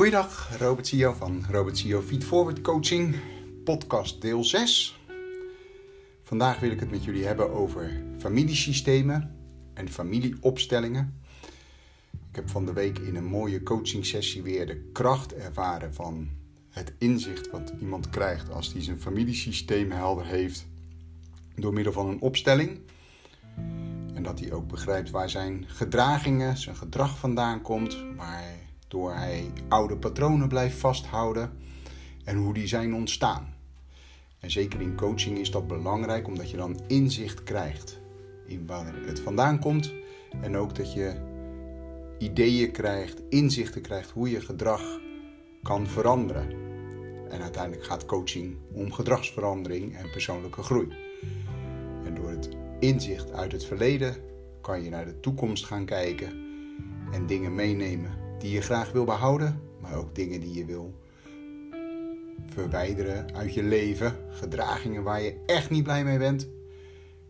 Goeiedag, Robert Sio van Robert Sio Feed Forward Coaching, podcast deel 6. Vandaag wil ik het met jullie hebben over familiesystemen en familieopstellingen. Ik heb van de week in een mooie coaching sessie weer de kracht ervaren van het inzicht wat iemand krijgt als hij zijn familiesysteem helder heeft door middel van een opstelling. En dat hij ook begrijpt waar zijn gedragingen, zijn gedrag vandaan komt, waardoor hij oude patronen blijft vasthouden en hoe die zijn ontstaan. En zeker in coaching is dat belangrijk omdat je dan inzicht krijgt in waar het vandaan komt en ook dat je ideeën krijgt, inzichten krijgt hoe je gedrag kan veranderen. En uiteindelijk gaat coaching om gedragsverandering en persoonlijke groei. En door het inzicht uit het verleden kan je naar de toekomst gaan kijken en dingen meenemen die je graag wil behouden, maar ook dingen die je wil verwijderen uit je leven, gedragingen waar je echt niet blij mee bent,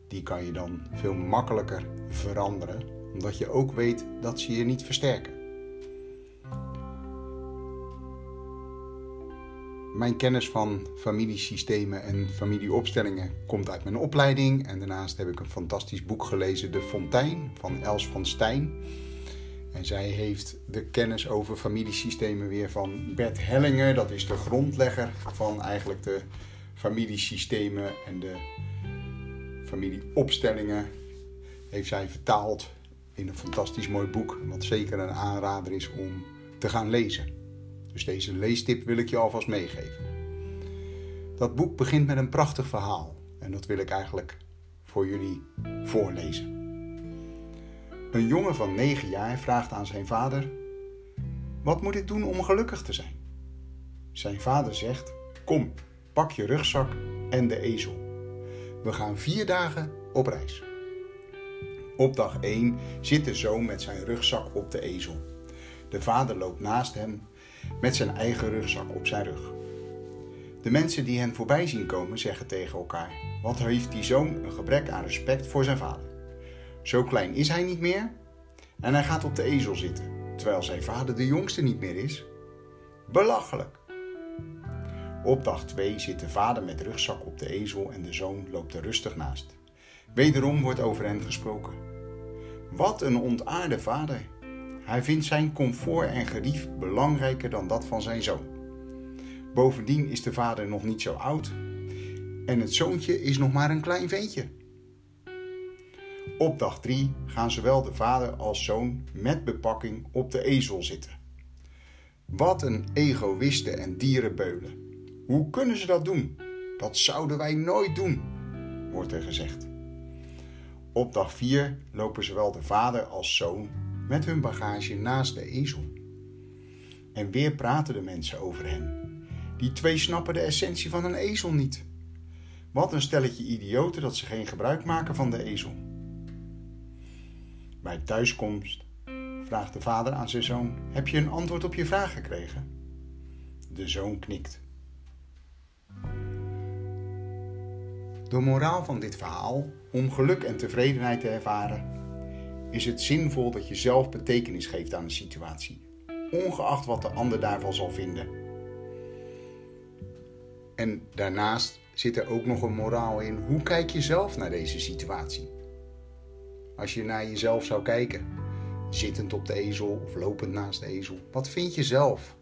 die kan je dan veel makkelijker veranderen, omdat je ook weet dat ze je niet versterken. Mijn kennis van familiesystemen en familieopstellingen komt uit mijn opleiding. En daarnaast heb ik een fantastisch boek gelezen, De Fontein van Els van Stijn. En zij heeft de kennis over familiesystemen weer van Bert Hellinger. Dat is de grondlegger van eigenlijk de familiesystemen en de familieopstellingen. Heeft zij vertaald in een fantastisch mooi boek. Wat zeker een aanrader is om te gaan lezen. Dus deze leestip wil ik je alvast meegeven. Dat boek begint met een prachtig verhaal en dat wil ik eigenlijk voor jullie voorlezen. Een jongen van 9 jaar vraagt aan zijn vader: Wat moet ik doen om gelukkig te zijn? Zijn vader zegt: Kom, pak je rugzak en de ezel. We gaan vier dagen op reis. Op dag 1 zit de zoon met zijn rugzak op de ezel. De vader loopt naast hem met zijn eigen rugzak op zijn rug. De mensen die hen voorbij zien komen zeggen tegen elkaar: Wat heeft die zoon een gebrek aan respect voor zijn vader? Zo klein is hij niet meer en hij gaat op de ezel zitten, terwijl zijn vader de jongste niet meer is. Belachelijk! Op dag 2 zit de vader met rugzak op de ezel en de zoon loopt er rustig naast. Wederom wordt over hen gesproken. Wat een ontaarde vader! Hij vindt zijn comfort en gerief belangrijker dan dat van zijn zoon. Bovendien is de vader nog niet zo oud en het zoontje is nog maar een klein ventje. Op dag 3 gaan zowel de vader als zoon met bepakking op de ezel zitten. Wat een egoïsten en dierenbeulen. Hoe kunnen ze dat doen? Dat zouden wij nooit doen, wordt er gezegd. Op dag 4 lopen zowel de vader als zoon met hun bagage naast de ezel. En weer praten de mensen over hen. Die twee snappen de essentie van een ezel niet. Wat een stelletje idioten dat ze geen gebruik maken van de ezel. Bij thuiskomst vraagt de vader aan zijn zoon: Heb je een antwoord op je vraag gekregen? De zoon knikt. De moraal van dit verhaal, om geluk en tevredenheid te ervaren, is het zinvol dat je zelf betekenis geeft aan een situatie, ongeacht wat de ander daarvan zal vinden. En daarnaast zit er ook nog een moraal in. Hoe kijk je zelf naar deze situatie? Als je naar jezelf zou kijken, zittend op de ezel of lopend naast de ezel, wat vind je zelf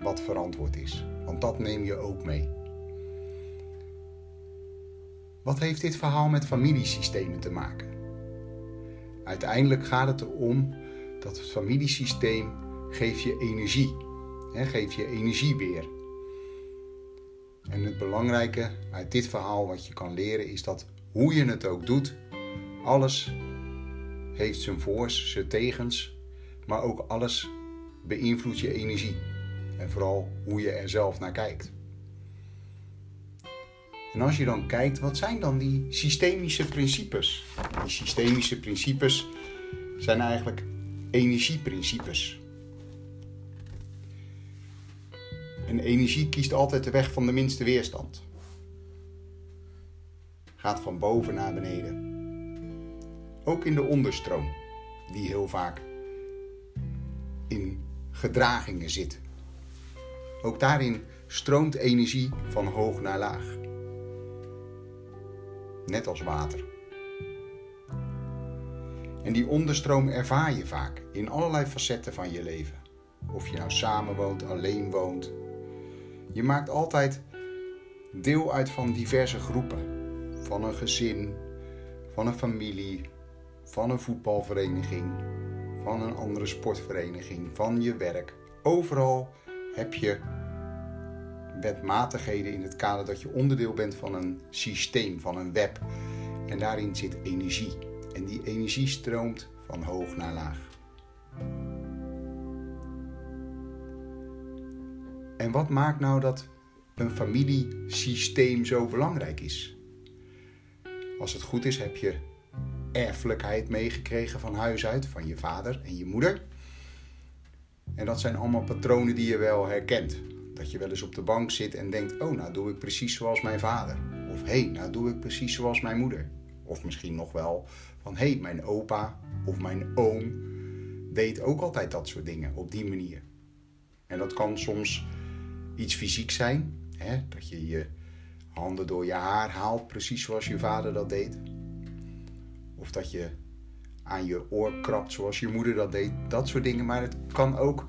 wat verantwoord is? Want dat neem je ook mee. Wat heeft dit verhaal met familiesystemen te maken? Uiteindelijk gaat het erom dat het familiesysteem geeft je energie. Hè, geeft je energie weer. En het belangrijke uit dit verhaal wat je kan leren is dat hoe je het ook doet, alles heeft zijn voor's, zijn tegens, maar ook alles beïnvloedt je energie. En vooral hoe je er zelf naar kijkt. En als je dan kijkt, wat zijn dan die systemische principes? Die systemische principes zijn eigenlijk energieprincipes. En energie kiest altijd de weg van de minste weerstand. Gaat van boven naar beneden. Ook in de onderstroom, die heel vaak in gedragingen zit. Ook daarin stroomt energie van hoog naar laag. Net als water. En die onderstroom ervaar je vaak in allerlei facetten van je leven. Of je nou samen woont, alleen woont. Je maakt altijd deel uit van diverse groepen. Van een gezin, van een familie, van een voetbalvereniging, van een andere sportvereniging, van je werk. Overal heb je wetmatigheden in het kader dat je onderdeel bent van een systeem, van een web. En daarin zit energie. En die energie stroomt van hoog naar laag. En wat maakt nou dat een familiesysteem zo belangrijk is? Als het goed is, heb je erfelijkheid meegekregen van huis uit, van je vader en je moeder. En dat zijn allemaal patronen die je wel herkent. Dat je wel eens op de bank zit en denkt: Oh, nou doe ik precies zoals mijn vader. Of hé, hey, nou doe ik precies zoals mijn moeder. Of misschien nog wel van: hé, hey, mijn opa of mijn oom deed ook altijd dat soort dingen op die manier. En dat kan soms iets fysiek zijn, hè? dat je je handen door je haar haalt, precies zoals je vader dat deed. Of dat je aan je oor krabt zoals je moeder dat deed. Dat soort dingen. Maar het kan ook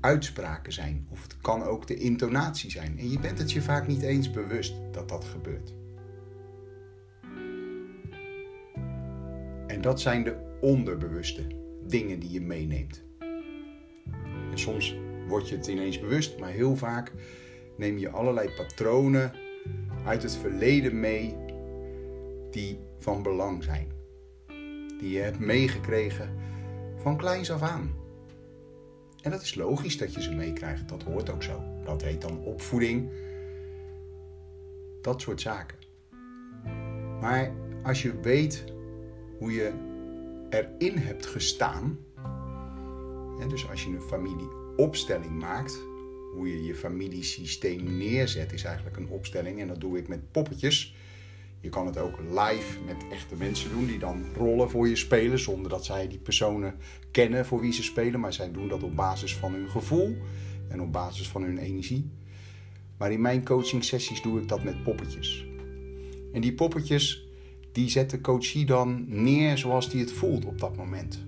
uitspraken zijn. Of het kan ook de intonatie zijn. En je bent het je vaak niet eens bewust dat dat gebeurt. En dat zijn de onderbewuste dingen die je meeneemt. En soms word je het ineens bewust, maar heel vaak neem je allerlei patronen uit het verleden mee die van belang zijn. Die je hebt meegekregen van kleins af aan. En dat is logisch dat je ze meekrijgt, dat hoort ook zo. Dat heet dan opvoeding. Dat soort zaken. Maar als je weet hoe je erin hebt gestaan, dus als je een familieopstelling maakt, hoe je je familiesysteem neerzet, is eigenlijk een opstelling. En dat doe ik met poppetjes. Je kan het ook live met echte mensen doen die dan rollen voor je spelen, zonder dat zij die personen kennen voor wie ze spelen. Maar zij doen dat op basis van hun gevoel en op basis van hun energie. Maar in mijn coaching sessies doe ik dat met poppetjes. En die poppetjes, die zet de coachie dan neer zoals die het voelt op dat moment.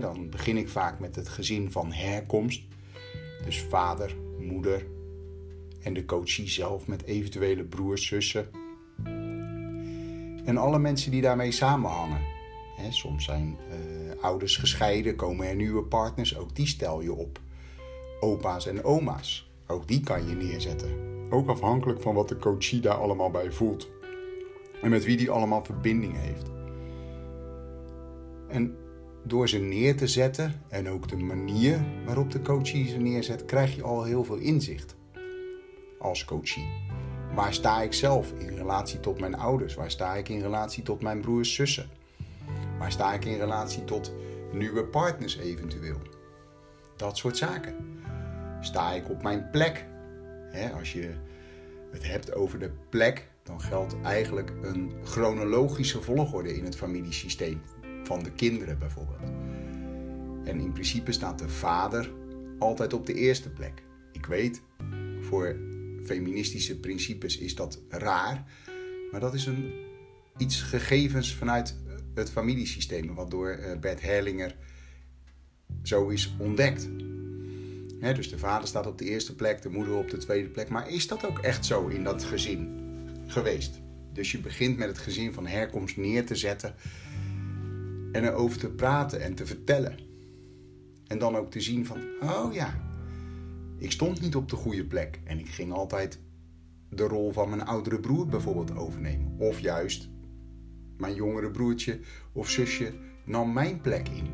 dan begin ik vaak met het gezin van herkomst. Dus vader, moeder en de coachie zelf met eventuele broers, zussen. En alle mensen die daarmee samenhangen. soms zijn uh, ouders gescheiden, komen er nieuwe partners, ook die stel je op. Opa's en oma's, ook die kan je neerzetten. Ook afhankelijk van wat de coachie daar allemaal bij voelt. En met wie die allemaal verbinding heeft. En door ze neer te zetten en ook de manier waarop de coachie ze neerzet, krijg je al heel veel inzicht als coachie. Waar sta ik zelf in relatie tot mijn ouders? Waar sta ik in relatie tot mijn broers, zussen? Waar sta ik in relatie tot nieuwe partners eventueel? Dat soort zaken. Sta ik op mijn plek? als je het hebt over de plek, dan geldt eigenlijk een chronologische volgorde in het familiesysteem van de kinderen bijvoorbeeld. En in principe staat de vader altijd op de eerste plek. Ik weet, voor feministische principes is dat raar, maar dat is een, iets gegevens vanuit het familiesysteem, wat door eh, Bert Herlinger zo is ontdekt. dus de vader staat op de eerste plek, de moeder op de tweede plek. Maar is dat ook echt zo in dat gezin geweest? Dus je begint met het gezin van herkomst neer te zetten en erover te praten en te vertellen. En dan ook te zien van, oh ja, ik stond niet op de goede plek en ik ging altijd de rol van mijn oudere broer bijvoorbeeld overnemen. Of juist mijn jongere broertje of zusje nam mijn plek in.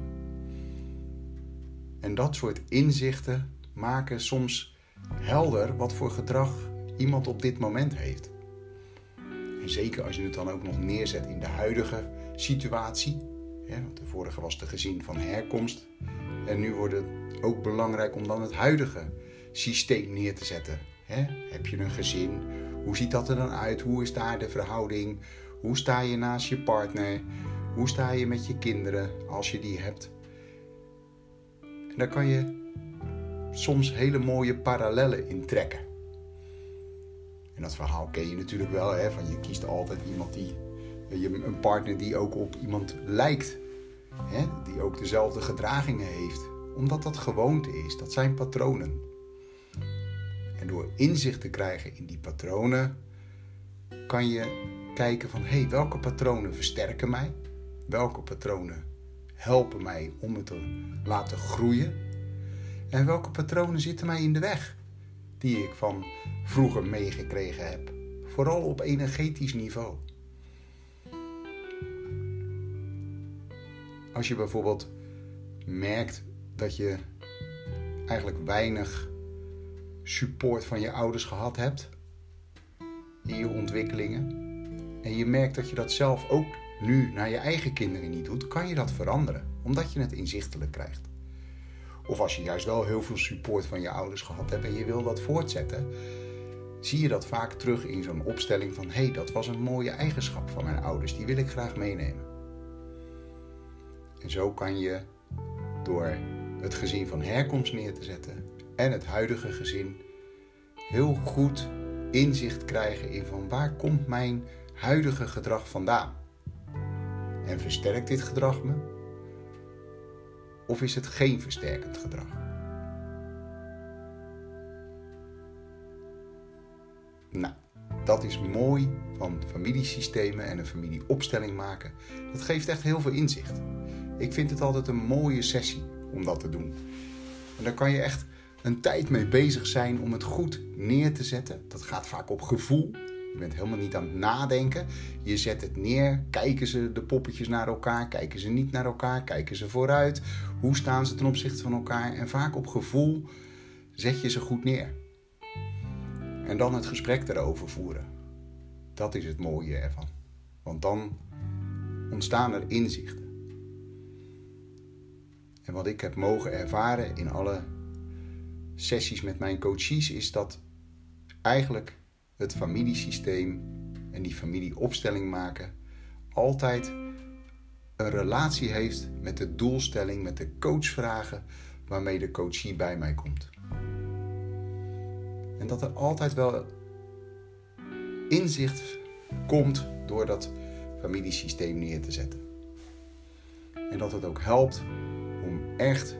En dat soort inzichten maken soms helder wat voor gedrag iemand op dit moment heeft. En zeker als je het dan ook nog neerzet in de huidige situatie. want de vorige was de gezin van herkomst. En nu wordt het ook belangrijk om dan het huidige systeem neer te zetten. Heb je een gezin? Hoe ziet dat er dan uit? Hoe is daar de verhouding? Hoe sta je naast je partner? Hoe sta je met je kinderen als je die hebt? En daar kan je soms hele mooie parallellen in trekken. En dat verhaal ken je natuurlijk wel, hè? van je kiest altijd iemand die, een partner die ook op iemand lijkt. Hè? Die ook dezelfde gedragingen heeft. Omdat dat gewoonte is, dat zijn patronen. Door inzicht te krijgen in die patronen, kan je kijken van hé, hey, welke patronen versterken mij? Welke patronen helpen mij om het te laten groeien? En welke patronen zitten mij in de weg? Die ik van vroeger meegekregen heb. Vooral op energetisch niveau. Als je bijvoorbeeld merkt dat je eigenlijk weinig support van je ouders gehad hebt in je ontwikkelingen. En je merkt dat je dat zelf ook nu naar je eigen kinderen niet doet, kan je dat veranderen, omdat je het inzichtelijk krijgt. Of als je juist wel heel veel support van je ouders gehad hebt en je wil dat voortzetten, zie je dat vaak terug in zo'n opstelling van hé, hey, dat was een mooie eigenschap van mijn ouders, die wil ik graag meenemen. En zo kan je door het gezin van herkomst neer te zetten en het huidige gezin heel goed inzicht krijgen in van waar komt mijn huidige gedrag vandaan? En versterkt dit gedrag me? Of is het geen versterkend gedrag? Nou, dat is mooi van familiesystemen en een familieopstelling maken. Dat geeft echt heel veel inzicht. Ik vind het altijd een mooie sessie om dat te doen. En daar kan je echt een tijd mee bezig zijn om het goed neer te zetten. Dat gaat vaak op gevoel. Je bent helemaal niet aan het nadenken. Je zet het neer. Kijken ze de poppetjes naar elkaar? Kijken ze niet naar elkaar? Kijken ze vooruit? Hoe staan ze ten opzichte van elkaar? En vaak op gevoel zet je ze goed neer. En dan het gesprek erover voeren. Dat is het mooie ervan. Want dan ontstaan er inzichten. En wat ik heb mogen ervaren in alle sessies met mijn coaches is dat eigenlijk het familiesysteem en die familieopstelling maken altijd een relatie heeft met de doelstelling, met de coachvragen waarmee de coachie bij mij komt. En dat er altijd wel inzicht komt door dat familiesysteem neer te zetten. En dat het ook helpt om echt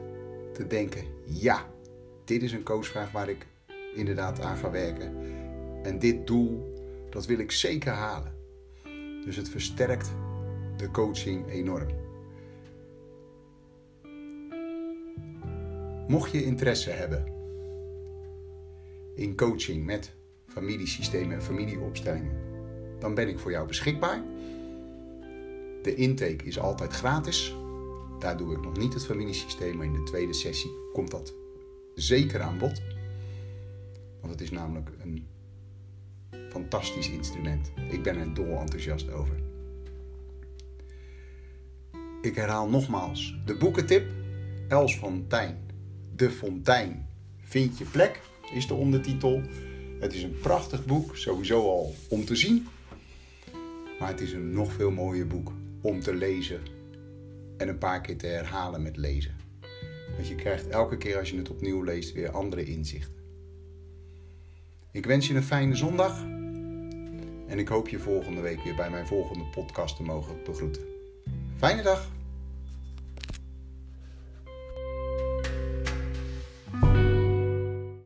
te denken: ja, dit is een coachvraag waar ik inderdaad aan ga werken. En dit doel, dat wil ik zeker halen. Dus het versterkt de coaching enorm. Mocht je interesse hebben in coaching met familiesystemen en familieopstellingen, dan ben ik voor jou beschikbaar. De intake is altijd gratis. Daar doe ik nog niet het familiesysteem, maar in de tweede sessie komt dat zeker aan bod. Want het is namelijk een fantastisch instrument. Ik ben er dol enthousiast over. Ik herhaal nogmaals de boekentip. Els Fontijn, De Fontein, Vind je plek, is de ondertitel. Het is een prachtig boek, sowieso al om te zien. Maar het is een nog veel mooier boek om te lezen en een paar keer te herhalen met lezen. Want je krijgt elke keer als je het opnieuw leest weer andere inzichten. Ik wens je een fijne zondag. En ik hoop je volgende week weer bij mijn volgende podcast te mogen begroeten. Fijne dag!